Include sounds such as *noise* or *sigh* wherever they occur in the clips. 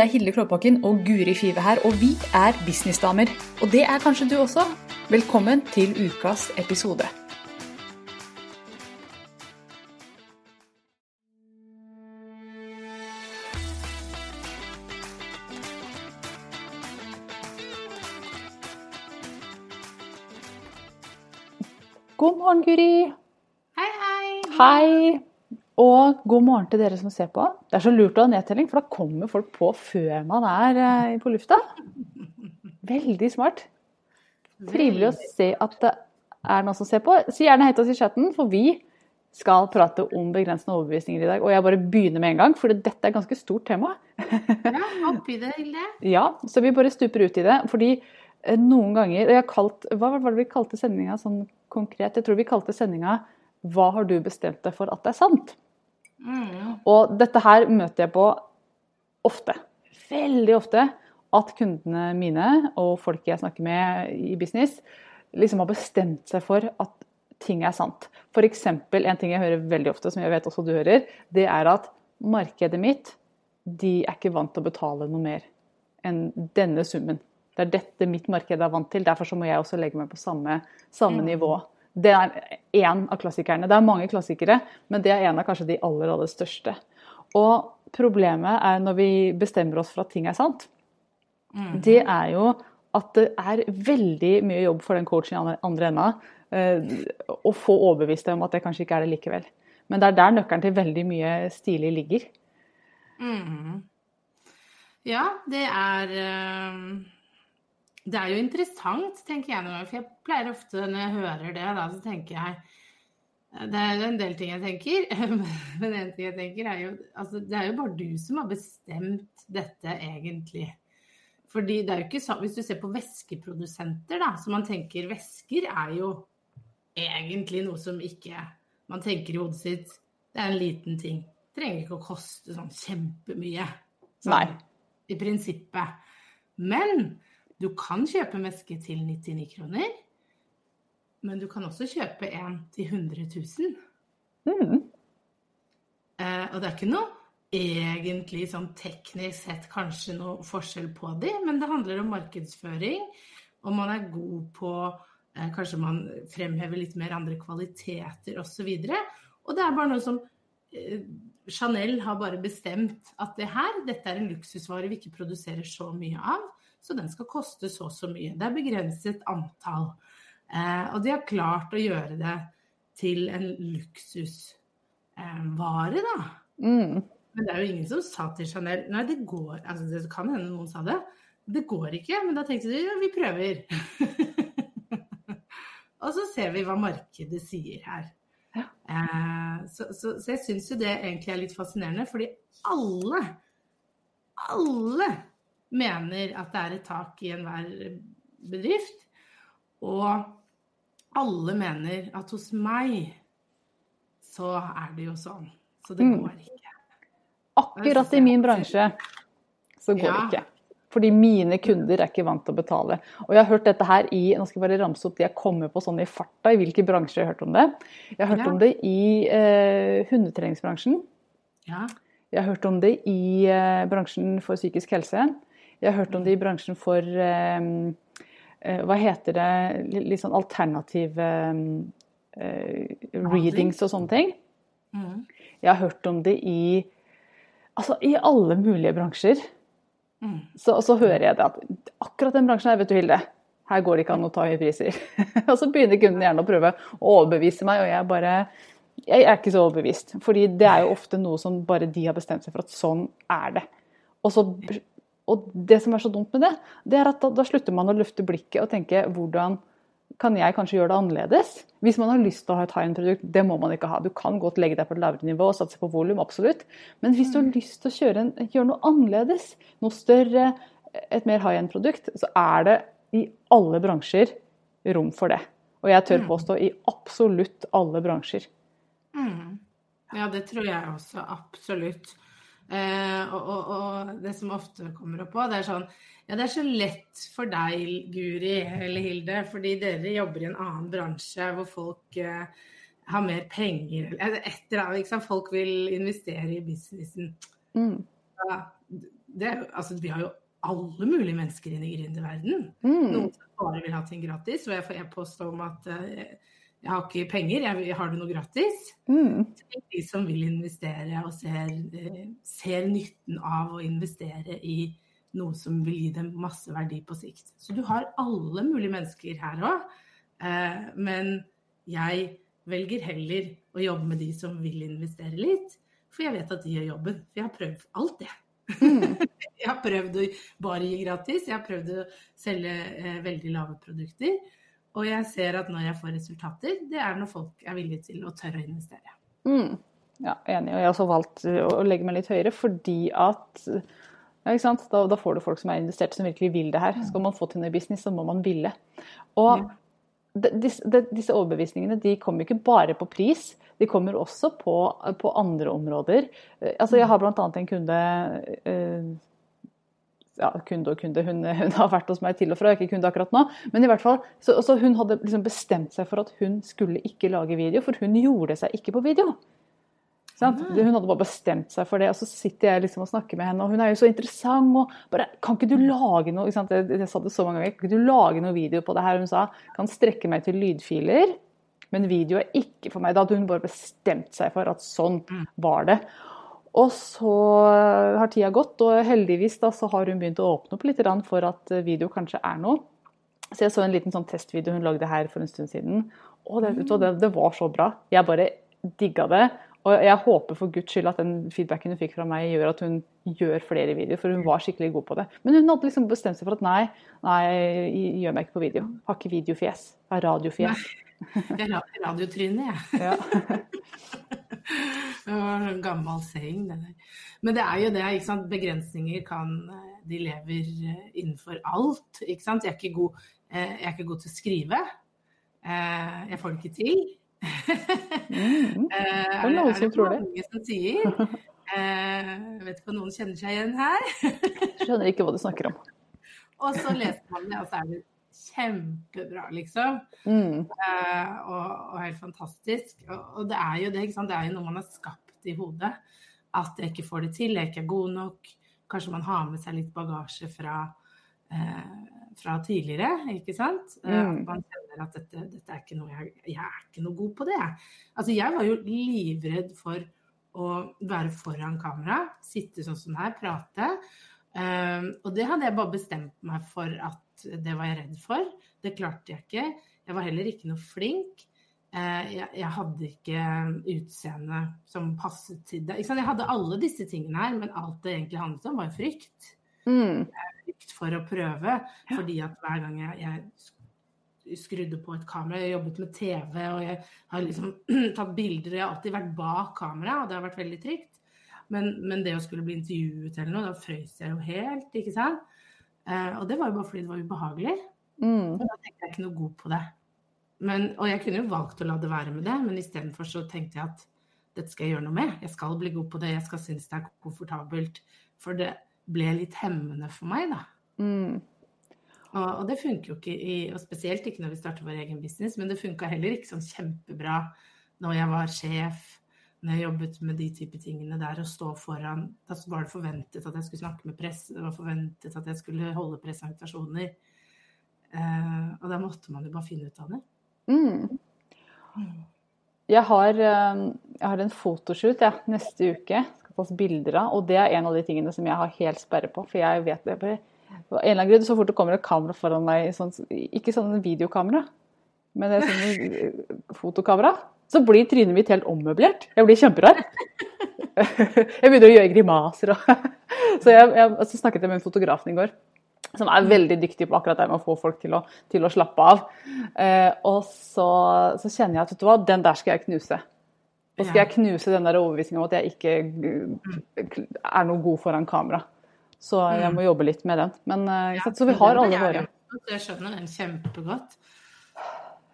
Det er Hilde Klåbakken og Guri Five her, og vi er businessdamer. Og det er kanskje du også. Velkommen til ukas episode. God morgen, Guri. Hei, hei. Hei. Og god morgen til dere som ser på. Det er så lurt å ha nedtelling, for da kommer folk på før man er eh, på lufta. Veldig smart. Trivelig å se at det er noen som ser på. Si gjerne hei til oss i chatten, for vi skal prate om begrensende overbevisninger i dag. Og jeg bare begynner med en gang, for dette er et ganske stort tema. Ja, oppi det, Hilde. *laughs* Ja, så vi bare stuper ut i det. Fordi eh, noen ganger og jeg har kalt, Hva var det vi kalte sendinga sånn konkret? Jeg tror vi kalte sendinga 'Hva har du bestemt deg for at det er sant?' Mm. Og dette her møter jeg på ofte. Veldig ofte. At kundene mine og folk jeg snakker med i business, liksom har bestemt seg for at ting er sant. F.eks. en ting jeg hører veldig ofte, som jeg vet også du hører, det er at markedet mitt de er ikke vant til å betale noe mer enn denne summen. Det er dette mitt marked er vant til, derfor så må jeg også legge meg på samme, samme Mm. nivå. Det er én av klassikerne. Det er mange klassikere, men det er en av kanskje de aller, aller største. Og problemet er når vi bestemmer oss for at ting er sant, Mm. det er jo at det er veldig mye jobb for den coachen i andre- enda eh, å få overbevist deg om at det kanskje ikke er det likevel. Men det er der nøkkelen til veldig mye stilig ligger. Mm. Ja, det er eh, Det er jo interessant, tenker jeg noen. For jeg pleier ofte når jeg hører det, da, så tenker jeg Det er en del ting jeg tenker, *laughs* men en ting jeg tenker er jo altså, Det er jo bare du som har bestemt dette, egentlig. Fordi det er jo ikke sånn, Hvis du ser på væskeprodusenter, da, så man tenker væsker er jo egentlig noe som ikke Man tenker i hodet sitt det er en liten ting. Det trenger ikke å koste sånn kjempemye. Sånn, Nei. I prinsippet. Men du kan kjøpe en veske til 99 kroner. Men du kan også kjøpe en til 100 000. Mm. Eh, og det er ikke noe egentlig sånn teknisk sett kanskje noe forskjell på de, men det handler om markedsføring. Og man er god på eh, Kanskje man fremhever litt mer andre kvaliteter osv. Og det er bare noe som eh, Chanel har bare bestemt at det her, dette er en luksusvare vi ikke produserer så mye av, så den skal koste så og så mye. Det er begrenset antall. Eh, og de har klart å gjøre det til en luksusvare, da. Mm. Men det er jo ingen som sa til Chanel Nei, det går altså Det kan hende noen sa det. Det går ikke. Men da tenkte de ja, vi prøver. *laughs* og så ser vi hva markedet sier her. Ja. Eh, så, så, så jeg syns jo det egentlig er litt fascinerende, fordi alle, alle mener at det er et tak i enhver bedrift. Og alle mener at hos meg så er det jo sånn. Så det Mm. går ikke. Akkurat i min bransje så går det Ja. ikke. Fordi mine kunder er ikke vant til å betale. Og jeg har hørt dette her i Nå skal jeg bare ramse opp de jeg kommer på sånn i farta, i hvilke bransjer jeg har hørt om det. Jeg har hørt Ja. om det i eh, hundetreningsbransjen. Ja. Jeg har hørt om det i eh, bransjen for psykisk helse. Jeg har hørt om det i bransjen for eh, eh, Hva heter det Litt, sånn alternative eh, readings og sånne ting. Mm. Jeg har hørt om det i Altså i alle mulige bransjer. Mm. Så, så hører jeg det at akkurat den bransjen her, vet du Hilde, her går det ikke an å ta høye priser. *laughs* og så begynner kunden gjerne å prøve å overbevise meg, og jeg bare Jeg er ikke så overbevist. Fordi det er jo ofte noe som bare de har bestemt seg for at sånn er det. Og, så, og det som er så dumt med det, det er at da, da slutter man å løfte blikket og tenke hvordan kan jeg kanskje gjøre det annerledes? Hvis man har lyst til å ha et high-end-produkt, det må man ikke ha. Du kan godt legge deg på et lavere nivå og satse på volum, absolutt. Men hvis du har lyst til å kjøre en, gjøre noe annerledes, noe større, et mer high-end-produkt, så er det i alle bransjer rom for det. Og jeg tør påstå i absolutt alle bransjer. Mm. Ja, det tror jeg også. Absolutt. Eh, og, og, og det som ofte kommer opp på, det er sånn Ja, det er så lett for deg, Guri eller Hilde, fordi dere jobber i en annen bransje hvor folk eh, har mer penger eller et eller annet. Ikke sant? Folk vil investere i businessen. Mm. Ja, det, altså, Vi har jo alle mulige mennesker inn i gründerverdenen. Mm. Noen som bare vil ha ting gratis, og jeg får e-post om at uh, jeg har ikke penger, jeg, har du noe gratis? Mm. De som vil investere og ser, uh, ser, nytten av å investere i noe som vil gi dem masse verdi på sikt. Så du har alle mulige mennesker her òg. Uh, men jeg velger heller å jobbe med de som vil investere litt, for jeg vet at de gjør jobben. For jeg har prøvd alt, det. Mm. *laughs* jeg har prøvd å bare gi gratis, jeg har prøvd å selge eh, veldig lave produkter. Og jeg ser at når jeg får resultater, det er når folk er villige til å tørre å investere. Mm. Ja, enig. Og jeg har også valgt å legge meg litt høyere fordi at ja, da, da, får du folk som er investert, som virkelig vil det her. Skal man få til noe business, så må man ville. Og disse, disse overbevisningene de kommer ikke bare på pris, de kommer også på, på andre områder. Altså, jeg har bl.a. en kunde eh, ja, kunde og kunde, hun, hun, har vært hos meg til og fra, ikke kunde akkurat nå. Men i hvert fall, så, så hun hadde liksom bestemt seg for at hun skulle ikke lage video, for hun gjorde seg ikke på video. Sant? Hun hadde bare bestemt seg for det, og så sitter jeg liksom og snakker med henne, og hun er jo så interessant. og bare, Kan ikke du lage noe? Jeg, jeg sa det så mange ganger, kan ikke du lage noe video på det her? Hun sa kan strekke meg til lydfiler, men video er ikke for meg. Da hadde hun bare bestemt seg for at sånn var det. Og så har tida gått, og heldigvis da så har hun begynt å åpne opp litt for at video kanskje er noe. Så jeg så en liten sånn testvideo hun lagde her for en stund siden. Og det, det, det var så bra. Jeg bare digga det. Og jeg håper for guds skyld at den feedbacken hun fikk fra meg, gjør at hun gjør flere videoer, for hun var skikkelig god på det. Men hun hadde liksom bestemt seg for at nei, nei, gjør meg ikke på video. Har ikke videofjes. Har radiofjes. Jeg er radiotryne, jeg. Ja. *laughs* det var en gammel saying, det der. Men det er jo det, ikke sant. Begrensninger kan De lever innenfor alt, ikke sant. Jeg er ikke god, eh, jeg er ikke god til å skrive. Eh, jeg får det ikke til mm. *laughs* Det er som tror det. Mange som sier. *laughs* Jeg vet ikke om noen kjenner seg igjen her. Skjønner ikke hva du snakker om. *laughs* Og så leser man det, og så er det kjempebra, liksom. Mm. Eh, og, og, helt fantastisk. Og, og, det er jo det, ikke sant. Det er jo noe man har skapt i hodet. At jeg ikke får det til, jeg ikke er god nok. Kanskje man har med seg litt bagasje fra eh, fra tidligere, ikke sant. Eh, mm. Man kjenner at dette, dette, er ikke noe jeg, jeg er ikke noe god på det. Altså, jeg var jo livredd for å være foran kamera, sitte sånn som her, prate. Um, og det hadde jeg bare bestemt meg for at det var jeg redd for. Det klarte jeg ikke. Jeg var heller ikke noe flink. Uh, jeg, jeg, hadde ikke utseende som passet til det. Jeg hadde alle disse tingene her, men alt det egentlig handlet om, var frykt. Mm. Frykt for å prøve. Ja. Fordi at hver gang jeg, jeg, skrudde på et kamera, jeg jobbet med TV og jeg har liksom *clears throat* tatt bilder, og jeg har alltid vært bak kamera, og det har vært veldig trygt. Men, men det å skulle bli intervjuet eller noe, da frøs jeg jo helt, ikke sant. Eh, og det var jo bare fordi det var ubehagelig. Mm. Og da tenkte jeg ikke noe god på det. Men, og jeg kunne jo valgt å la det være med det, men istedenfor så tenkte jeg at dette skal jeg gjøre noe med. Jeg skal bli god på det, jeg skal synes det er komfortabelt. For det, ble litt hemmende for meg, da. Mm. Og, og, det funker jo ikke, i, og spesielt ikke når vi starter vår egen business, men det funka heller ikke sånn kjempebra når jeg var sjef, når jeg jobbet med de type tingene der, å stå foran Da var det forventet at jeg skulle snakke med press, det var forventet at jeg skulle holde presentasjoner. Uh, og da måtte man jo bare finne ut av det. Mm. Jeg, har, eh, jeg har en fotoshoot ja, neste uke skal tas bilder av. Og det er en av de tingene som jeg har helt sperre på. For jeg vet det bare en eller annen grunn, Så fort det kommer et kamera foran meg, sånn, ikke sånn videokamera, men er sånn eh, fotokamera, så blir trynet mitt helt ommøblert. Jeg blir kjemperar. *laughs* Jeg begynner å gjøre grimaser og *laughs* Så jeg, jeg så snakket jeg med en fotograf i går som er veldig dyktig på akkurat det med å få folk til å, til å slappe av. Eh, og så, så, kjenner jeg at vet du hva, den der skal jeg knuse. Og skal jeg knuse den der overbevisninga om at jeg ikke er noe god foran kamera. Så jeg mm. må jobbe litt med den. Men, eh, så vi har alle våre. Jeg skjønner den kjempegodt.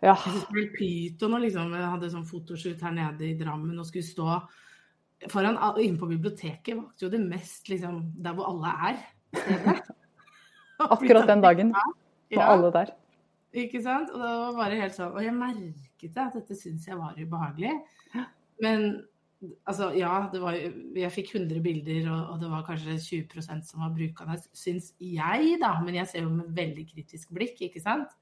Ja. Jeg Pyton og liksom, jeg hadde sånn fotoshoot her nede i Drammen og skulle stå foran inne på biblioteket. Valgte jo det mest liksom, der hvor alle er. *laughs* Akkurat den dagen. Ja. alle der. Ikke sant? Og det var bare helt sånn Og jeg merket det, at dette syns jeg var ubehagelig. Men Altså, ja, det var, jeg fikk 100 bilder, og, og det var kanskje 20% som var brukende, syns jeg, da. Men jeg ser jo med veldig kritisk blikk, ikke sant.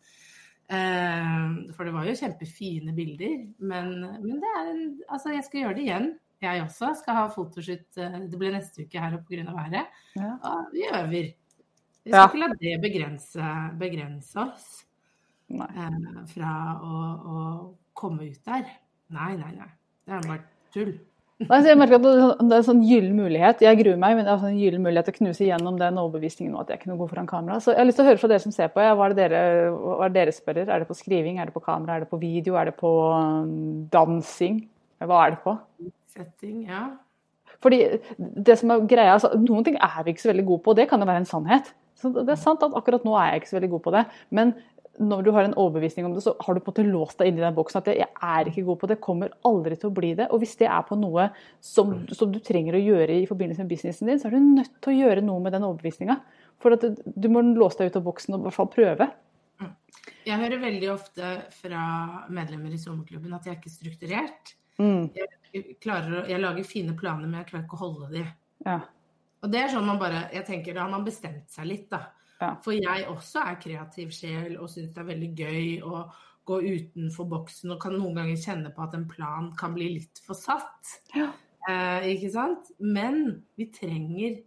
Eh, for det var jo kjempefine bilder. Men, men, det er en Altså, jeg skal gjøre det igjen. Jeg også skal ha fotoshoot. eh, Det blir neste uke her pga. været. Ja. Og vi øver. Vi skal Ja. ikke la det begrense, begrense oss eh, fra å, å komme ut der. Nei, nei, nei. Det er bare tull. Nei, så jeg merker at det er en sånn gyllen mulighet. Jeg gruer meg, men det er en sånn gyllen mulighet til å knuse gjennom den overbevisningen om at jeg ikke er noe god foran kamera. Så jeg har lyst til å høre fra dere som ser på. Ja, hva, er det dere, hva er det dere spør? Er det på skriving, er det på kamera, er det på video, er det på um, dansing? Hva er det på? Setting, ja. Fordi det som er greia, altså, Noen ting er vi ikke så veldig gode på, og det kan jo være en sannhet. Så Det er sant at akkurat nå er jeg ikke så veldig god på det. Men når du har en overbevisning om det, så har du på en måte låst deg inn i den boksen at jeg er ikke god på det, kommer aldri til å bli det. Og hvis det er på noe som, som du trenger å gjøre i forbindelse med businessen din, så er du nødt til å gjøre noe med den overbevisninga. For at du- du må låse deg ut av boksen og i hvert fall prøve. Jeg hører veldig ofte fra medlemmer i sommerklubben at jeg er ikke strukturert. Mm. Jeg, klarer, jeg lager fine planer, men jeg klarer ikke å holde de. Ja. Og det er sånn man bare Jeg tenker da har man bestemt seg litt, da. Ja. For jeg også er kreativ sjel og syns det er veldig gøy å gå utenfor boksen og kan noen ganger kjenne på at en plan kan bli litt for satt. Ja. Eh, ikke sant? Men vi trenger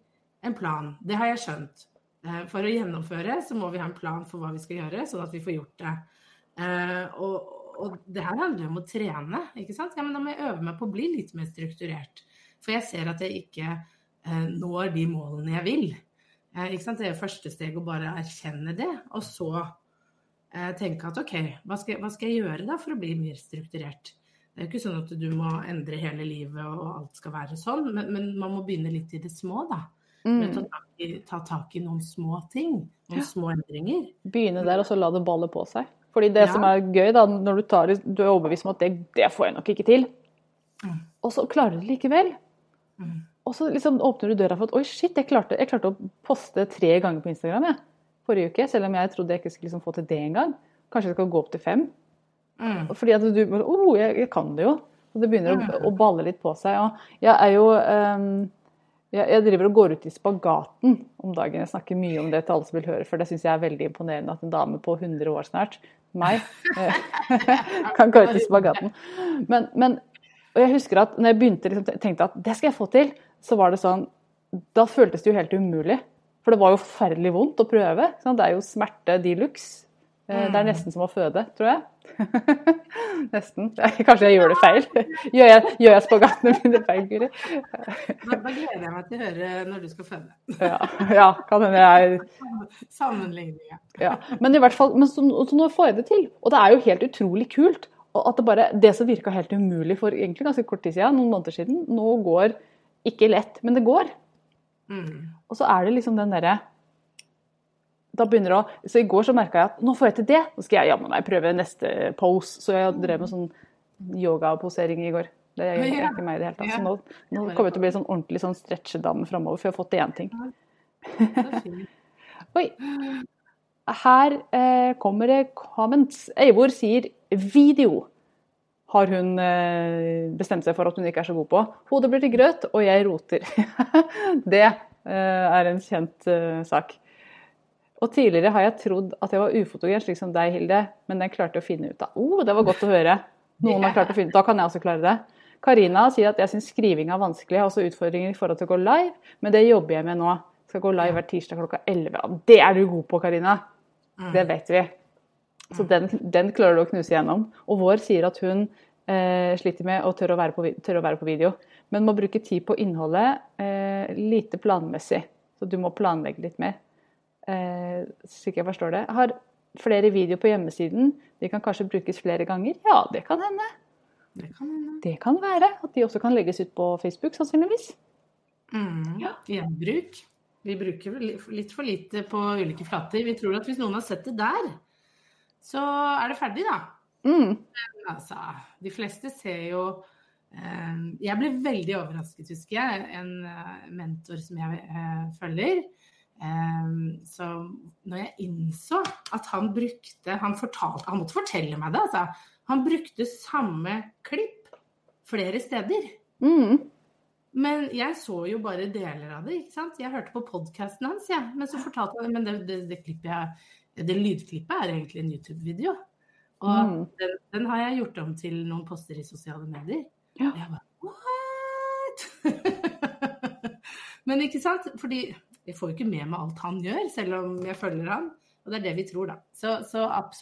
en plan. Det har jeg skjønt. Eh, for å gjennomføre så må vi ha en plan for hva vi skal gjøre, sånn at vi får gjort det. Eh, og, og det her handler om å trene, ikke sant? Ja, men da må jeg øve meg på å bli litt mer strukturert. For jeg ser at jeg ikke eh, når de målene jeg vil. Eh, ikke sant? Det er jo første steg å bare erkjenne det, og så eh, tenke at OK, hva skal, hva skal jeg gjøre da for å bli mer strukturert? Det er jo ikke sånn at du må endre hele livet og alt skal være sånn, men, men man må begynne litt i det små, da. Mm. ta tak i, ta tak i noen små ting. Noen Ja. små endringer. Begynne der, og så la det balle på seg. Fordi det Ja. som er gøy, da, når du, tar, du er overbevist om at det, det får jeg nok ikke til, Mm. og så klarer du det likevel. Mm. Og så liksom åpner du døra for at oi, shit, jeg klarte, jeg klarte å poste tre ganger på Instagram jeg, forrige uke. Selv om jeg trodde jeg ikke skulle liksom få til det engang. Kanskje jeg skal gå opp til fem. Mm. Fordi at du bare oh, jeg, jeg kan det jo. Og det begynner å, Mm. å balle litt på seg. Og jeg er jo um, jeg, driver og går ut i spagaten om dagen. Jeg snakker mye om det til alle som vil høre, for det syns jeg er veldig imponerende at en dame på 100 år snart, meg, *laughs* kan gå ut i spagaten. Men, men og jeg husker at når jeg begynte liksom, tenkte at det skal jeg få til, så var det sånn Da føltes det jo helt umulig. For det var jo forferdelig vondt å prøve. Sånn? Det er jo smerte de luxe. Eh, Det er Mm. nesten som å føde, tror jeg. *laughs* nesten. Kanskje jeg gjør det feil. *laughs* Gjør jeg, gjør jeg spagatene mine feil, Guri? Da, da gleder jeg meg til å høre når du skal føde. Ja, ja, kan hende jeg Sammenligninga. ja. Men i hvert fall, men så, så nå får jeg det til. Og det er jo helt utrolig kult. Og at det bare, det som virka helt umulig for egentlig ganske kort tid siden, noen måneder siden, nå går ikke lett, men det går. Mm. Og så er det liksom den derre da begynner det å, Så i går så merka jeg at nå får jeg til det, nå skal jeg jammen meg prøve neste pose. Så jeg drev med sånn yogaposering i går. Det er Ja. ikke meg i det hele tatt. Så nå, nå kommer jeg til å bli sånn ordentlig sånn stretchedame framover, for jeg har fått til én ting. *laughs* Oi. Her eh, kommer det comments. Eivor sier video har hun eh, bestemt seg for at hun ikke er så god på. Hodet blir til grøt, og jeg roter. *laughs* det eh, er en kjent eh, sak. Og tidligere har jeg trodd at jeg var ufotogen, slik som deg, Hilde, men den klarte jeg å finne ut av. Oh, det var godt å høre. Noen har klart å finne ut. Da kan jeg også klare det. Karina sier at jeg syns skriving er vanskelig. Jeg har også utfordringer i forhold til å gå live, men det jobber jeg med nå. Skal gå live hver tirsdag klokka 11. Det er du god på, Karina. Det vet vi. Så den, den klarer du å knuse gjennom. Og vår sier at hun eh, sliter med å tørre å, være på, tørre å være på video. Men må bruke tid på innholdet, eh, lite planmessig. Så du må planlegge litt mer. Eh, slik jeg forstår det. Har flere videoer på hjemmesiden. De kan kanskje brukes flere ganger? Ja, det kan hende. Det kan hende. Det kan være at de også kan legges ut på Facebook, sannsynligvis. Mm. Ja. Gjenbruk. Vi bruker litt for lite på ulike flater. Vi tror at hvis noen har sett det der, så er det ferdig, da. Mm. Altså, de fleste ser jo eh, Jeg ble veldig overrasket, husker jeg. En eh, mentor som jeg eh, følger. Eh, så når jeg innså at han brukte Han fortalte, han måtte fortelle meg det, altså. Han brukte samme klipp flere steder. Mm. Men jeg så jo bare deler av det, ikke sant. Jeg hørte på podkasten hans, jeg. Ja. Men så fortalte han Men det, det, det klippet jeg Det lydklippet er egentlig en YouTube-video. Og Mm. den, den har jeg gjort om til noen poster i sosiale medier. Ja. Og jeg bare What?! *laughs* Men ikke sant? Fordi jeg får jo ikke med meg alt han gjør, selv om jeg følger han. Og det er det vi tror, da. Så, så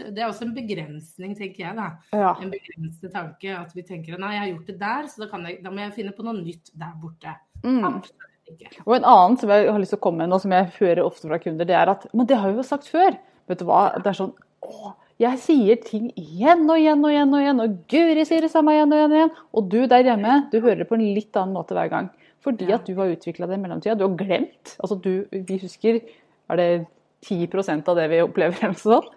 det er også en begrensning, tenker jeg, da. Ja. En begrensende tanke. At vi tenker nei, jeg har gjort det der, så da, kan jeg, da må jeg finne på noe nytt der borte. Mm. Absolutt ikke. Og en annen som jeg har lyst til å komme med nå, som jeg hører ofte fra kunder, det er at Men det har jeg jo sagt før. Vet du hva? Det er sånn Å, jeg sier ting igjen og igjen og igjen og igjen, og Guri sier det samme igjen og igjen og igjen. Og du der hjemme, du hører det på en litt annen måte hver gang. Fordi at du har utvikla det i mellomtida. Du har glemt. Altså du, vi husker Er det 10% av det vi opplever eller noe sånt?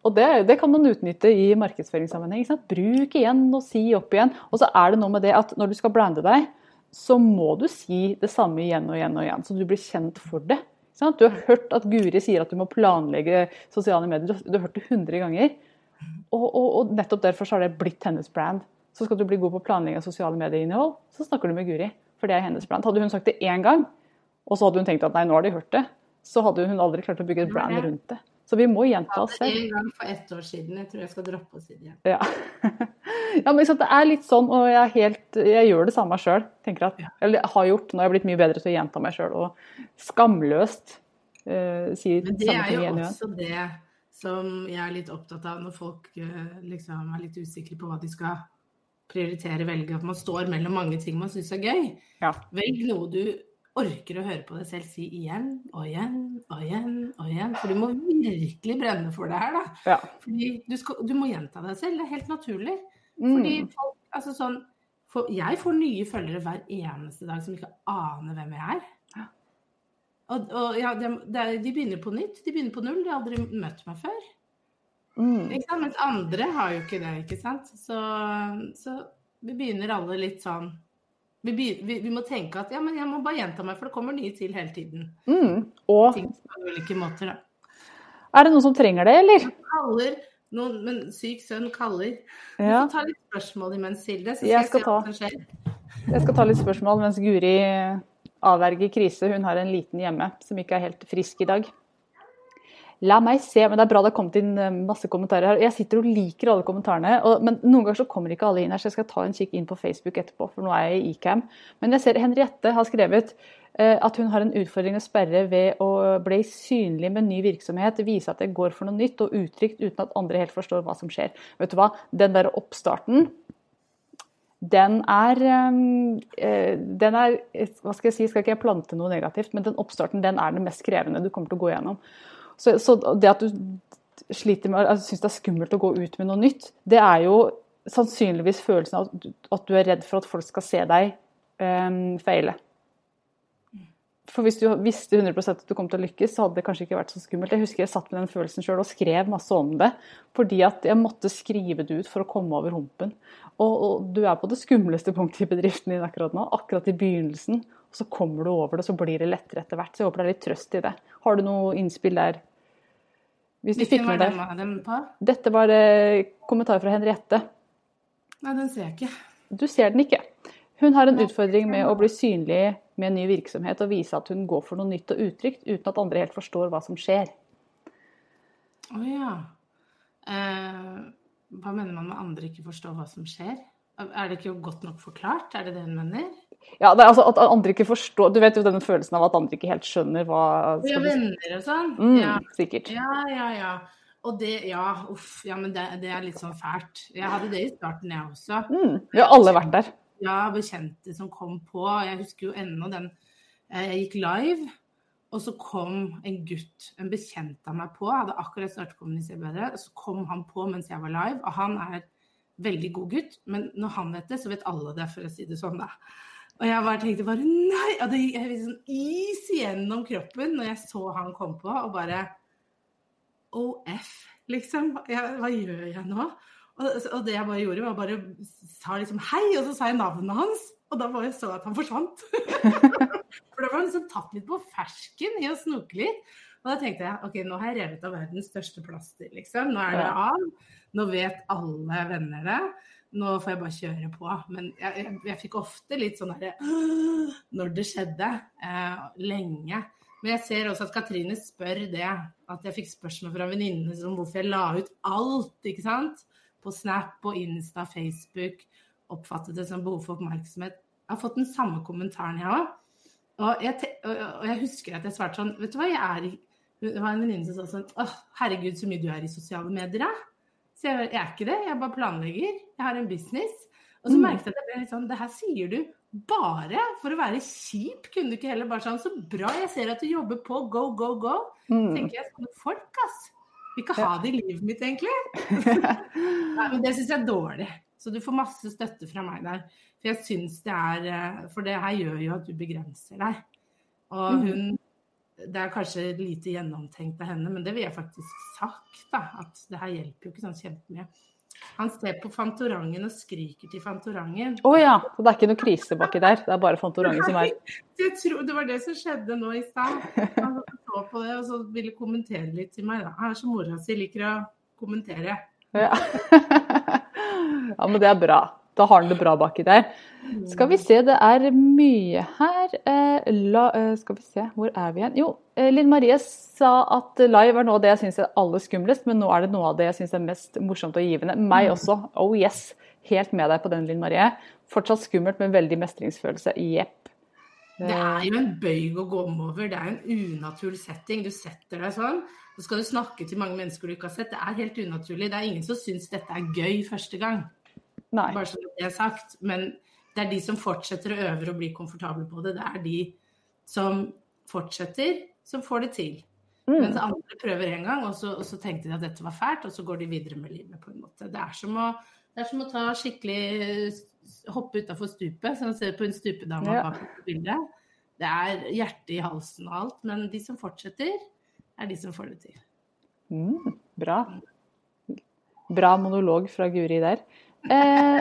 Og det, det kan man utnytte i markedsføringssammenheng. Bruk igjen og si opp igjen. Og så er det noe med det at når du skal blande deg, så må du si det samme igjen og igjen og igjen, så du blir kjent for det. Du har hørt at Guri sier at du må planlegge sosiale medier. Du har- hørt det 100 ganger. Og, og, og nettopp derfor så har det blitt hennes brand. Så skal du bli god på planlegging av sosiale medieinnhold, så snakker du med Guri. For det er hennes brand. Hadde hun sagt det én gang, og så hadde hun tenkt at nei, nå har de hørt det, så hadde hun aldri klart å bygge et brand rundt det. Så vi må gjenta oss selv. En gang for ett år siden. Jeg tror jeg skal droppe å si det igjen. Ja. *laughs* ja, men Det er litt sånn, og jeg, er helt, jeg gjør det samme sjøl. Eller har gjort. Nå har jeg blitt mye bedre til å gjenta meg sjøl. Og skamløst uh, sier Men det er jo igjen og igjen. også det som jeg er litt opptatt av når folk eh, liksom er litt usikre på hva de skal prioritere, velge. At man står mellom mange ting man syns er gøy. Ja. Velg noe du orker å høre på deg selv si igjen og igjen og igjen og igjen. For du må virkelig brenne for det her, da. Ja. Fordi du, skal, du må gjenta deg selv. Det er helt naturlig. Fordi Mm. folk, altså sånn, for jeg får nye følgere hver eneste dag som ikke aner hvem jeg er. Og, og ja, de, de begynner på nytt. De begynner på null. De har aldri møtt meg før. Mm. Ikke sant? Mens andre har jo ikke det, ikke sant. Så, så vi begynner alle litt sånn vi, vi, vi må tenke at ja, men jeg må bare gjenta meg, for det kommer nye til hele tiden. Mm. Og Ting på ulike måter, da. er det noen som trenger det, eller? Kaller noen, men syk sønn kaller. Du får ta litt spørsmål imens, Silde, så skal jeg, skal ta. Jeg skal ta litt spørsmål mens Guri avverger krise. Hun har en liten hjemme som ikke er helt frisk i dag. La meg se, men Det er bra det har kommet inn eh, masse kommentarer her. Jeg sitter og liker alle kommentarene, og, men noen ganger så kommer ikke alle inn her, så jeg skal ta en kikk inn på Facebook etterpå, for nå er jeg i Ecam. Men jeg ser Henriette har skrevet eh, at hun har en utfordring å sperre ved å bli synlig med ny virksomhet, vise at det går for noe nytt og utrygt uten at andre helt forstår hva som skjer. Vet du hva, Den der oppstarten den er, eh, den er Hva skal jeg si, skal ikke jeg plante noe negativt, men den oppstarten den er den mest krevende du kommer til å gå gjennom. Så, så det at du sliter med, altså, syns det er skummelt å gå ut med noe nytt, det er jo sannsynligvis følelsen av at du, at du er redd for at folk skal se deg um, feile. For hvis du visste 100% at du kom til å lykkes, så hadde det kanskje ikke vært så skummelt. Jeg husker jeg satt med den følelsen sjøl og skrev masse om det. Fordi at jeg måtte skrive det ut for å komme over humpen. Og, og du er på det skumleste punktet i bedriften din akkurat nå. Akkurat i begynnelsen. Og så kommer du over det, så blir det lettere etter hvert. Så jeg håper det er litt trøst i det. Har du noe innspill der? Hvis du fikk med deg. Dette var eh, kommentar fra Henriette. Nei, den ser jeg ikke. Du ser den ikke. Hun har en utfordring med å bli synlig med en ny virksomhet og vise at hun går for noe nytt og utrygt, uten at andre helt forstår hva som skjer. Å ja. Eh, hva mener man med andre ikke forstår hva som skjer? Er det ikke godt nok forklart? Er det det hun mener? Ja, det er altså At andre ikke forstår Du vet jo denne følelsen av at andre ikke helt skjønner hva Vi har venner og sånn? Mm, Ja. Sikkert. ja, ja, ja. Og det, ja, uff. Ja, men det, det er litt sånn fælt. Jeg hadde det i starten, jeg også. Mm, vi har alle vært der. Ja, bekjente som kom på. Jeg husker jo ennå den eh, Jeg gikk live, og så kom en gutt, en bekjent av meg, på. Jeg hadde akkurat startet å kommunisere bedre. Så kom han på mens jeg var live, og han er veldig god gutt. Men når han vet det, så vet alle det, for å si det sånn, da. Og jeg bare tenkte bare nei! Og det gikk sånn is gjennom kroppen når jeg så han kom på, og bare OF, liksom. Jeg, hva gjør jeg nå? Og, og det jeg bare gjorde, var bare sa liksom hei, og så sa jeg navnet hans. Og da bare så jeg at han forsvant. *laughs* For da var han liksom tatt litt på fersken i å snoke litt. Og da tenkte jeg ok, nå har jeg revet av verdens største plaster, liksom. Nå er det av. Nå vet alle venner det. nå får jeg bare kjøre på. Men jeg, jeg, jeg fikk ofte litt sånn derre Når det skjedde. Eh, lenge. Men jeg ser også at Katrine spør det. At jeg fikk spørsmål fra venninnene om hvorfor jeg la ut alt, ikke sant. På Snap og Insta, Facebook. Oppfattet det som behov for oppmerksomhet. Jeg har fått den samme kommentaren, jeg òg. Og, og, jeg husker at jeg svarte sånn Vet du hva, jeg er Det var en venninne som sa sånn Å, herregud, så mye du er i sosiale medier, da. Så jeg, jeg er ikke det. Jeg bare planlegger. Jeg har en business. Og så mm. merket jeg at det ble litt sånn Det her sier du bare for å være kjip. Kunne du ikke heller bare sånn Så bra, jeg ser at du jobber på. Go, go, go. Mm. tenker jeg sånne folk, ass. Vil ikke ha det i livet mitt, egentlig. *laughs* Nei, men det syns jeg er dårlig. Så du får masse støtte fra meg der. For jeg syns det er eh, For det her gjør jo at du begrenser deg. Og mm. hun Det er kanskje lite gjennomtenkt av henne, men det vil jeg faktisk sagt, da. At det her hjelper jo ikke sånn kjempemye. Han ser på Fantorangen og skriker til Fantorangen. Å oh, ja. Så det er ikke noe krise baki der? Det er bare Fantorangen som er Jeg tror Det var det som skjedde nå i stad. Han så på det og så ville kommentere litt til meg. Da. Han er som mora si, liker å kommentere. Ja. *laughs* ja, men det er bra. Da har han det bra baki der. Skal vi se, det er mye her. Eh, la, eh, skal vi se, hvor er vi igjen? Jo, eh, Linn Marie sa at live er noe av det jeg syns er aller skumlest, men nå er det noe av det jeg syns er mest morsomt og givende. Meg mm. også. Oh yes. Helt med deg på den, Linn Marie. Fortsatt skummelt, men veldig mestringsfølelse. Jepp. Det er jo en bøyg å gå over. Det er en unaturlig setting. Du setter deg sånn, så skal du snakke til mange mennesker du ikke har sett. Det er helt unaturlig. Det er ingen som syns dette er gøy første gang. Nei. Bare så det er sagt. Men det er de som fortsetter å øve og bli komfortable på det. Det er de som fortsetter, som får det til. Mm. Mens andre prøver en gang, og så, og så, tenkte de at dette var fælt, og så går de videre med livet. på en måte. Det er som å, er som å ta skikkelig Hoppe utafor stupet, som man ser på en stupedame ja. bak bildet. Det er hjertet i halsen og alt, men de som fortsetter, er de som får det til. Mm, bra. Bra monolog fra Guri der. Eh,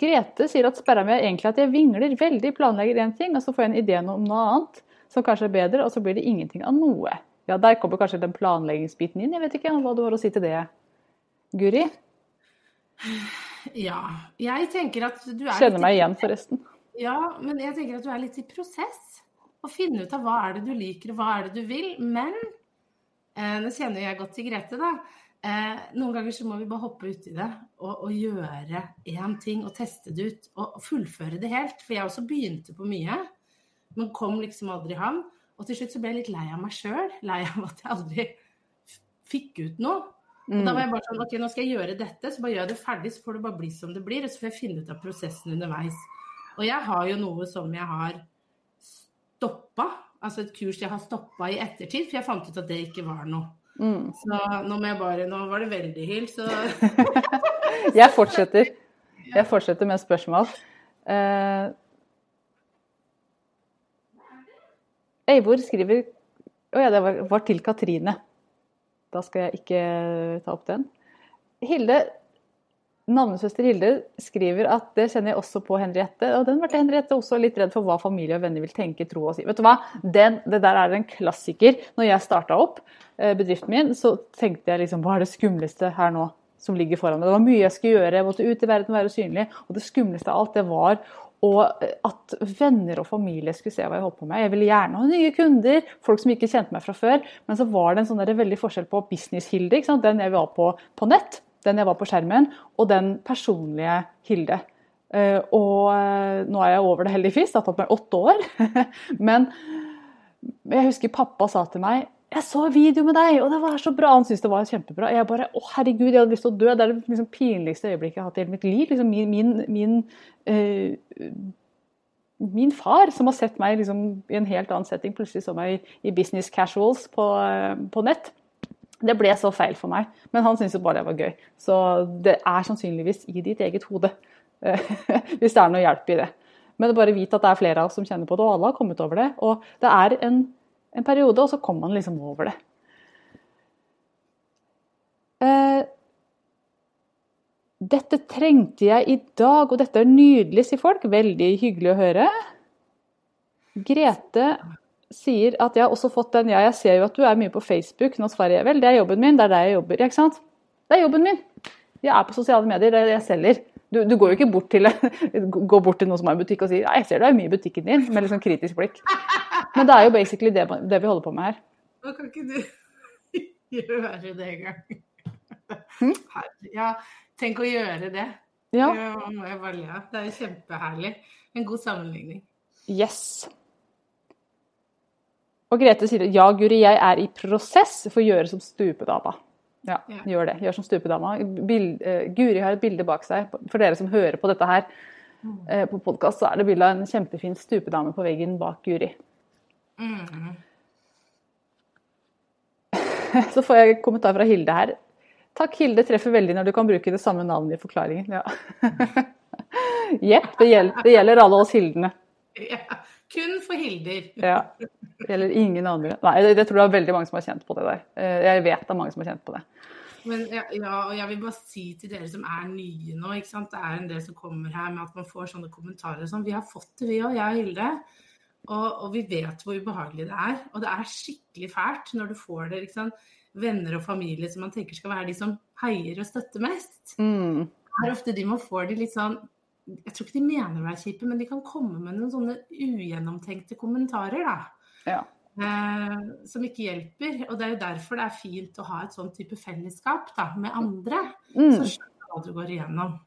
Grete sier at sperra mi er egentlig at jeg vingler veldig, planlegger én ting, og så får jeg en idé om noe annet som kanskje er bedre, og så blir det ingenting av noe. Ja, Der kommer kanskje den planleggingsbiten inn. Jeg vet ikke hva du har å si til det, Guri? Ja, jeg tenker at du er Kjenner meg igjen, forresten. Ja, men jeg tenker at du er litt i prosess. Å finne ut av hva er det du liker, og hva er det du vil. Men eh, nå kjenner jeg godt til Grete, da. Eh, noen ganger så må vi bare hoppe uti det og, og gjøre én ting og teste det ut. Og, fullføre det helt. For jeg også begynte på mye, men kom liksom aldri i havn. Og til slutt så ble jeg litt lei av meg sjøl. Lei av at jeg aldri fikk ut noe. Og da var jeg bare sånn OK, nå skal jeg gjøre dette, så bare gjør jeg det ferdig, så får det bare bli som det blir. Og så får jeg finne ut av prosessen underveis. Og jeg har jo noe som jeg har stoppa. Altså et kurs jeg har stoppa i ettertid, for jeg fant ut at det ikke var noe. Mm. Så nå må jeg bare Nå var det veldig hyl, så *laughs* Jeg fortsetter. Jeg fortsetter med spørsmål. Uh, Eivor skriver Å oh ja, det var, var, til Katrine. Da skal jeg ikke ta opp den. Hilde, Navnesøster Hilde skriver at det kjenner jeg også på Henriette. Og den ble Henriette også litt redd for hva familie og venner vil tenke, tro og si. Vet du hva? Den, det der er en klassiker. Når jeg starta opp eh, bedriften min, så tenkte jeg liksom hva er det skumleste her nå som ligger foran meg? Det var mye jeg skulle gjøre, jeg måtte ut i verden, være synlig. Og det skumleste av alt, det var og eh, at venner og familie skulle se hva jeg holdt på med. Jeg ville gjerne ha nye kunder, folk som ikke kjente meg fra før. Men så var det en sånn veldig forskjell på business-Hilde, den jeg var på på nett, den jeg var på skjermen, og den personlige Hilde. Uh, og uh, nå er jeg over det heldigvis, det har tatt meg åtte år. *laughs* Men jeg husker pappa sa til meg jeg så video med deg, og det var så bra. Han syntes det var kjempebra. Jeg bare Å, herregud, jeg hadde lyst til å dø. Det er det liksom pinligste øyeblikket jeg har hatt i hele mitt liv. Liksom min, min, min, uh, min, far, som har sett meg liksom, i en helt annen setting, plutselig så meg i business casuals på, på nett. Det ble så feil for meg, men han syntes jo bare det var gøy. Så det er sannsynligvis i ditt eget hode, *laughs* hvis det er noe hjelp i det. Men bare vit at det er flere av oss som kjenner på det, og alle har kommet over det. Og det er en, en periode, og så kommer man liksom over det. Eh, dette trengte jeg i dag, og dette er nydelig, sier folk. Veldig hyggelig å høre. Grete sier at jeg har også fått den Ja, jeg ser jo at du er mye på Facebook. Nå svarer jeg vel, det er jobben min, det er der jeg jobber. Ikke sant? Det er jobben min. Jeg er på sosiale medier, det er det jeg selger. Du, du går jo ikke bort til, *laughs* går bort til noen som har en butikk og sier «Ja, 'jeg ser du er mye i butikken din', med sånn kritisk blikk. Men det er jo basically det, det vi holder på med her. da kan ikke du *laughs* gjøre det engang. Hm? Ja, tenk å gjøre det. Ja. Det er jo kjempeherlig. En god sammenligning. Yes. Og Grete sier ja, Guri, jeg er i prosess for å gjøre som stupedama. Ja, Ja. gjør det. Gjør som stupedama. Bild, uh, Guri har et bilde bak seg. For dere som hører på dette her uh, på podkast, så er det bilde av en kjempefin stupedame på veggen bak Guri. Mm. *laughs* Så får jeg kommentar fra Hilde her. Takk, Hilde treffer veldig når du kan bruke det samme navnet i forklaringen. Ja. *laughs* Jepp, det, det gjelder alle oss Hildene. Ja. Kun for Hilder. Ja. Eller ingen andre. Nei, det, det tror jeg er veldig mange som har kjent på det der. Eh, Jeg vet det er mange som har kjent på det. Men ja, ja, og jeg vil bare si til dere som er nye nå, ikke sant? det er en del som kommer her med at man får sånne kommentarer og sånn. Vi har fått det, vi òg, jeg og Hilde. Og, og vi vet hvor ubehagelig det er. Og det er skikkelig fælt når du får det, liksom, venner og familie som man tenker skal være de som heier og støtter mest. Mm. Det er ofte de man får de litt sånn Jeg tror ikke de mener å være kjipe, men de kan komme med noen sånne ugjennomtenkte kommentarer, da. Ja. Eh, som ikke hjelper. Og det er jo derfor det er fint å ha et sånn type fellesskap da, med andre. Mm. Så skjønner du hva du går igjennom.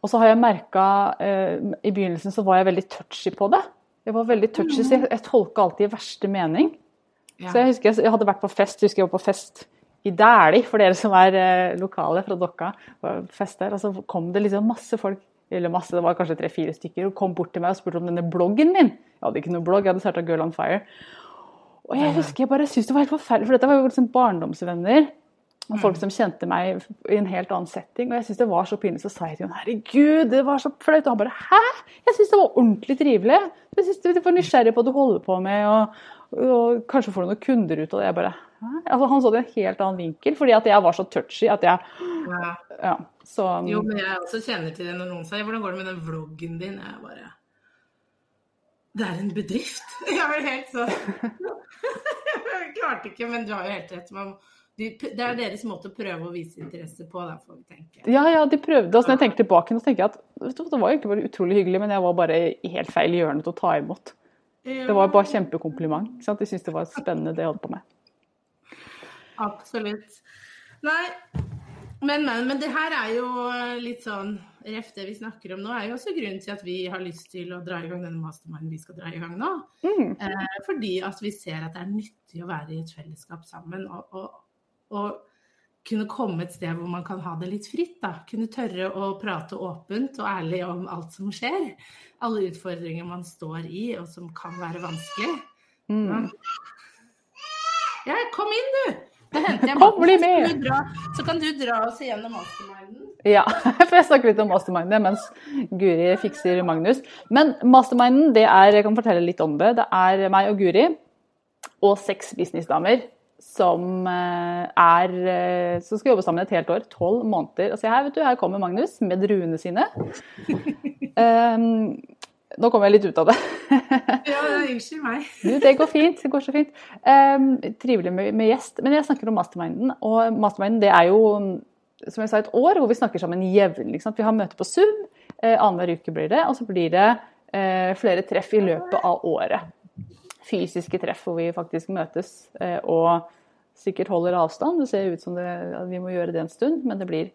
Og så har jeg merka eh, I begynnelsen så var jeg veldig touchy på det. Jeg var veldig touchy, så jeg, jeg tolka alltid i verste mening. Ja. Så jeg husker jeg, jeg hadde vært på fest, husker jeg var på fest i Dæhlie, for dere som er eh, lokale fra Dokka. Fest der, og så kom det liksom masse folk, eller masse, det var kanskje tre-fire stykker, og kom bort til meg og spurte om denne bloggen min. Jeg hadde ikke noe blogg, jeg hadde starta Girl on Fire. Og jeg husker jeg bare syntes det var helt forferdelig, for dette var jo liksom barndomsvenner. Og folk som kjente meg i en helt annen setting. Og jeg syntes det var så pinlig. Så sa jeg til henne, herregud, det var så flaut. Og han bare hæ? Jeg syntes det var ordentlig trivelig. Jeg synes du var nysgjerrig på hva du holder på med, og, og kanskje får du noen kunder ut av det. Jeg bare? Altså, han så det i en helt annen vinkel, fordi at jeg var så touchy at jeg Ja. Ja, så Jo, men jeg også kjenner til det når noen sier 'hvordan går det med den vloggen din'? Jeg bare Det er en bedrift. *laughs* Jeg var helt sånn Jeg klarte ikke, men du har jo helt rett. Man, de, det er deres måte å prøve å vise interesse på, da får vi tenke. Ja, ja, de prøvde. Og så når jeg tenker tilbake, så tenker jeg at vet du, det var jo ikke bare utrolig hyggelig, men jeg var bare i helt feil hjørne til å ta imot. Det var bare kjempekompliment. De syntes det var spennende det jeg holdt på med. Absolutt. Nei, men, men, men det her er jo litt sånn Ref det vi snakker om nå, er jo også grunnen til at vi har lyst til å dra i gang denne masterminden vi skal dra i gang nå. Mm. Eh, fordi at vi ser at det er nyttig å være i et fellesskap sammen. Og, og, og kunne komme et sted hvor man kan ha det litt fritt. da. Kunne tørre å prate åpent og ærlig om alt som skjer. Alle utfordringer man står i, og som kan være vanskelig. Mm. Ja, kom inn, du! Da henter jeg Kom, bli med. Så kan du dra oss igjennom masterminden. Ja, *laughs* for jeg snakker litt om masterminden mens Guri fikser Magnus. Men masterminden, det er, jeg kan fortelle litt om det. Det er meg og Guri og seks businessdamer som eh, er eh, som skal jobbe sammen et helt år. Tolv måneder. Og se her, vet du, her kommer Magnus med druene sine. Um, *laughs* nå kommer jeg litt ut av det. *laughs* Ja, unnskyld meg. *laughs* Du, det går fint. Det går så fint. Um, trivelig med, med gjest. Men jeg snakker om masterminden. Og masterminden det er jo, som jeg sa, et år hvor vi snakker sammen jevnlig. Vi har møte på Zoom. Uh, Annenhver uke blir det. Og så blir det uh, flere treff i løpet av året. Fysiske treff hvor vi faktisk møtes uh, og sikkert holder avstand. Det ser ut som det, at vi må gjøre det en stund, men det blir,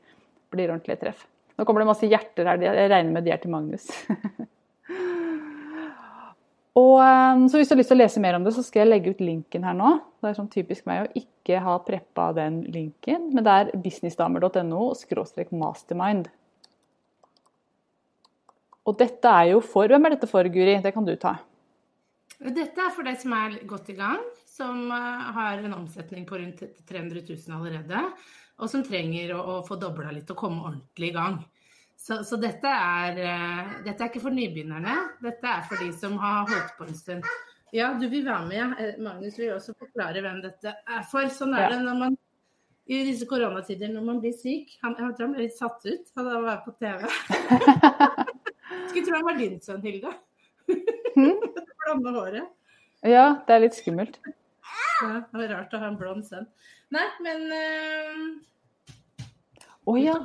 blir ordentlige treff. Nå kommer det masse hjerter her. Jeg regner med de er til Magnus. *laughs* Og, um, så hvis du har lyst til å lese mer om det, så skal jeg legge ut linken her nå. Det er sånn typisk meg å ikke ha preppa den linken, men det er businessdamer.no skråstrek mastermind. Og dette er jo for Hvem er dette for, Guri? Det kan du ta. Dette er for deg som er godt i gang, som eh, har en omsetning på rundt 300 000 allerede, og som trenger å få dobla litt og komme ordentlig i gang. Så, så dette, er, eh, dette er ikke for nybegynnerne, dette er for de som har holdt på en stund. Ja, du vil være med. Eh, Magnus vil også forklare hvem dette er for. Sånn er det når man i disse koronatider når man blir syk. Han, jeg tror han ble litt satt ut av å være på TV. *laughs* Skulle tro han var din sønn, Hilde. Hmm? *laughs* Blonde håret. Ja, det er litt skummelt. Ja, det var rart å ha en blond sønn. Nei, men uh, Å ja.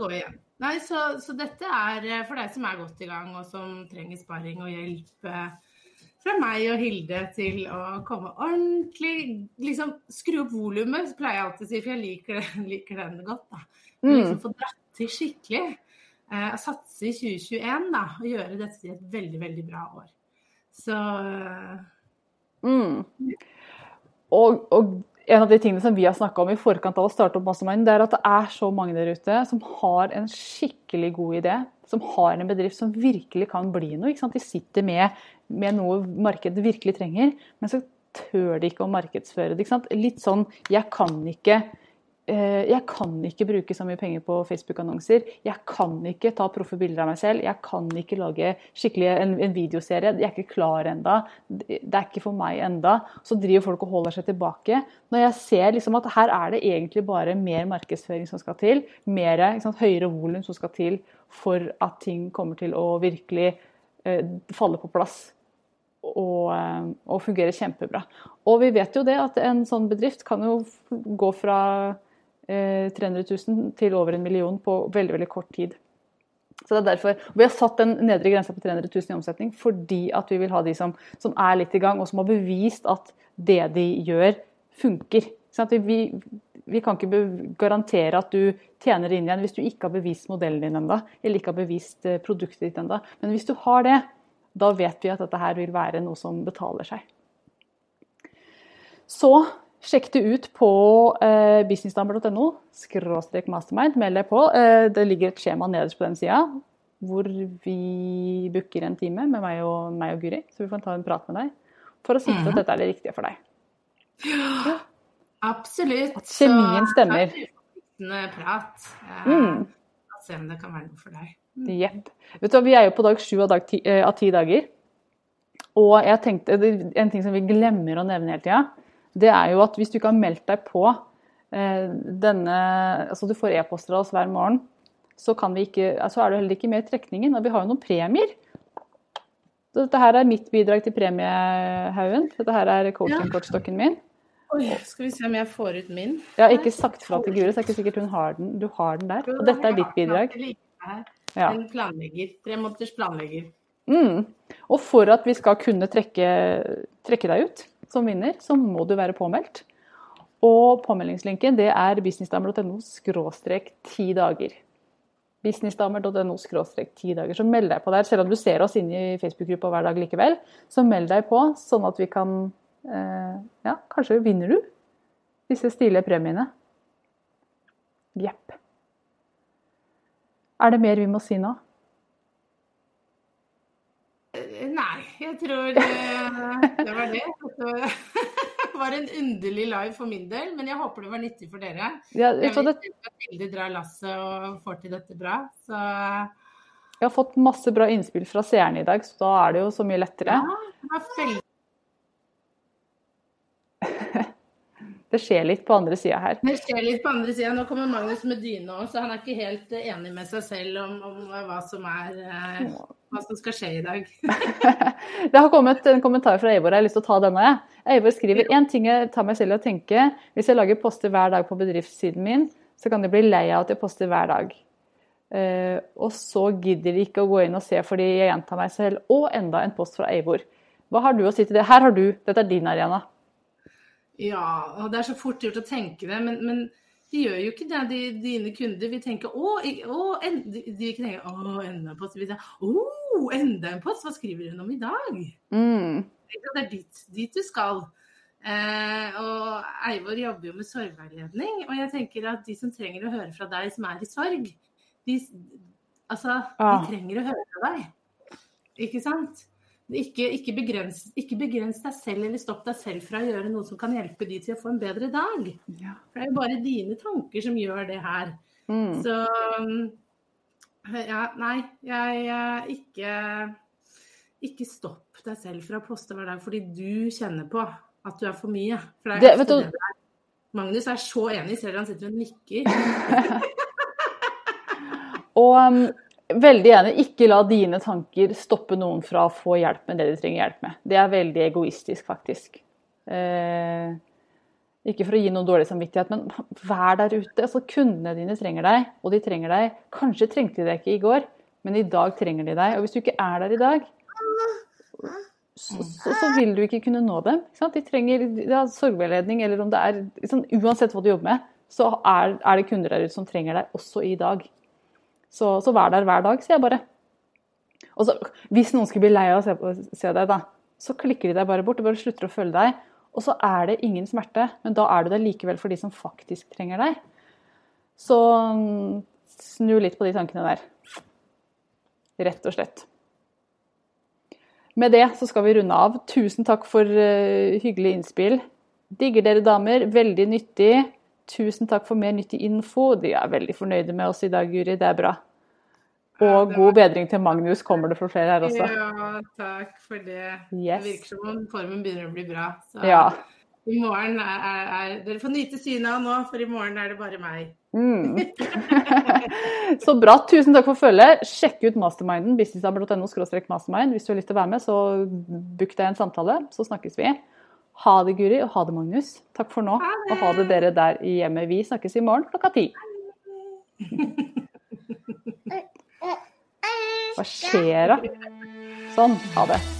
Nei, så, så, dette er eh, for deg som er godt i gang og som trenger sparring og hjelp eh, fra meg og Hilde til å komme ordentlig liksom Skru opp volumet, pleier jeg alltid å si, for jeg liker, *laughs* liker den godt. da. Mm. Liksom Få dratt til skikkelig. Eh, satse i 2021 da, og gjøre dette til et veldig, veldig bra år. Så mm. og, og en av de tingene som vi har snakka om i forkant av å starte opp Mastermind, det er at det er så mange der ute som har en skikkelig god idé. Som har en bedrift som virkelig kan bli noe. De sitter med, med, noe markedet virkelig trenger, men så tør de ikke å markedsføre det. Litt sånn 'jeg kan ikke' jeg kan ikke bruke så mye penger på Facebook-annonser. Jeg kan ikke ta proffe bilder av meg selv. Jeg kan ikke lage skikkelig en, en videoserie. Jeg er ikke klar enda. Det er ikke for meg enda. Så driver folk og holder seg tilbake. Når jeg ser liksom at her er det egentlig bare mer markedsføring som skal til, mer, sant, høyere volum som skal til for at ting kommer til å virkelig eh, falle på plass og, eh, og fungere kjempebra. Og vi vet jo det at en sånn bedrift kan jo gå fra 300 eh, 000 til over en million på veldig, veldig kort tid. Så det er derfor, Vi har satt den nedre grensa på 300 000 i omsetning fordi at vi vil ha de som, som, er litt i gang, og som har bevist at det de gjør, funker. Vi, vi, kan ikke garantere at du tjener inn igjen hvis du ikke har bevist modellen din enda, eller ikke har bevist eh, produktet ditt enda. Men hvis du har det, da vet vi at dette her vil være noe som betaler seg. Så Sjekk det ut på eh, businessdamer.no skråstrek mastermind. Meld deg på. Eh, det ligger et skjema nederst på den sida hvor vi booker en time med meg og, meg og Guri, så vi kan ta en prat med deg for å sikre at mhm. dette er det riktige for deg. Ja, absolutt. At kjemien stemmer. Så prat. Mm. Se om det kan være noe for deg. Mm. Yep. Vet du, vi er jo på dag sju av, dag ti, eh, av ti dager. Og jeg tenkte, en ting som vi glemmer å nevne hele tida, det er jo at hvis du ikke har meldt deg på eh, denne Altså du får e-poster av oss hver morgen, så, ikke, altså er du heller ikke med i trekningen. Og vi har jo noen premier. Så dette her er mitt bidrag til premiehaugen. Dette her er coaching-kortstokken min. Oi, skal vi se om jeg får ut min. Jeg har ikke sagt fra til Guri, så det er ikke sikkert hun har den. Du har den der. Og dette er ditt bidrag. En planlegger. Tre måneders planlegger. Mm. Og for at vi skal kunne trekke, trekke deg ut, som vinner, så må du være påmeldt. Og påmeldingslinken det er businessdamer.no skråstrek ti dager. Businessdamer.no skråstrek ti dager. Så meld deg på der. Selv om du ser oss inne i Facebook-gruppa hver dag likevel, så meld deg på, sånn at vi kan eh, Ja, kanskje vinner du disse stilige premiene. Jepp. Er det mer vi må si nå? Jeg tror det var det. Det *laughs* var en underlig live for min del, men jeg håper det var nyttig for dere. Ja, jeg vet at Hilde drar lasset og får til dette bra. Så Jeg har fått masse bra innspill fra seerne i dag, så da er det jo så mye lettere. Ja, det var veldig Det skjer litt på andre sida her. Det skjer litt på andre sida. Nå kommer Magnus med dyne òg, så han er ikke helt enig med seg selv om, om hva som er eh, hva som skal skje i dag. *laughs* det har kommet en kommentar fra Eivor, jeg har lyst til å ta denne. Eivor skriver en ting jeg tar meg selv i å tenke. Hvis jeg lager poster hver dag på bedriftssiden min, så kan de bli lei av at jeg poster hver dag. Uh, og så gidder de ikke å gå inn og se fordi jeg gjentar meg selv. Og enda en post fra Eivor. Hva har du å si til det? Her har du, dette er din arena. Ja, og det er så fort gjort å tenke det, men, men de gjør jo ikke det, de, dine kunder. vil tenke å, å en, de, ikke tenker å, enda en post. Å, enda en post, hva skriver hun om i dag? Mm. Det er dit, dit du skal. Eh, og Eivor jobber jo med sorgveiledning, og jeg tenker at de som trenger å høre fra deg som er i sorg, de, altså, ah. de trenger å høre fra deg. Ikke sant? Ikke, ikke, begrens, ikke, begrens, deg selv eller stopp deg selv fra å gjøre noe som kan hjelpe de til å få en bedre dag. Ja. For det er jo bare dine tanker som gjør det her. Mm. Så ja, nei, jeg, jeg ikke Ikke stopp deg selv fra å poste hver dag fordi du kjenner på at du er for mye. For det er det, vet du... Magnus er så enig, selv om han sitter og nikker. *laughs* og um, Veldig enig. Ikke la dine tanker stoppe noen fra å få hjelp med det de trenger hjelp med. Det er veldig egoistisk, faktisk. Eh, ikke for å gi noen dårlig samvittighet, men vær der ute. Altså, kundene dine trenger deg, og de trenger deg. Kanskje trengte de deg ikke i går, men i dag trenger de deg. Og hvis du ikke er der i dag, så, så, så vil du ikke kunne nå dem. De trenger ja, sorgveiledning, eller om det er liksom, Uansett hva du jobber med, så er, er, det kunder der ute som trenger deg også i dag. Så, så vær der hver dag, sier jeg bare. Og så, hvis noen skulle bli lei av å se, se deg, da, så klikker de deg bare bort. og bare slutter å følge deg. Og så er det ingen smerte, men da er du der likevel for de som faktisk trenger deg. Så mm, snu litt på de tankene der. Rett og slett. Med det så skal vi runde av. Tusen takk for uh, hyggelig innspill. Digger dere damer. Veldig nyttig. Tusen takk for mer nyttig info. De er veldig fornøyde med oss i dag, Guri. Det er bra. Og god bedring til Magnus kommer det for flere her også. Ja, takk for det. Yes. Det virker som om formen begynner å bli bra. Så ja. i morgen er, er, er, Dere får nyte synet av nå, for i morgen er det bare meg. Mm. *laughs* så bra. Tusen takk for følget. Sjekk ut masterminden, businessabel.no mastermind. Hvis du har lyst til å være med, så book deg en samtale, så snakkes vi. Ha det, Guri, og ha det, Magnus. Takk for nå. Og ha det dere der i hjemmet. Vi snakkes i morgen klokka ti. Hva skjer da? Sånn. Ha det.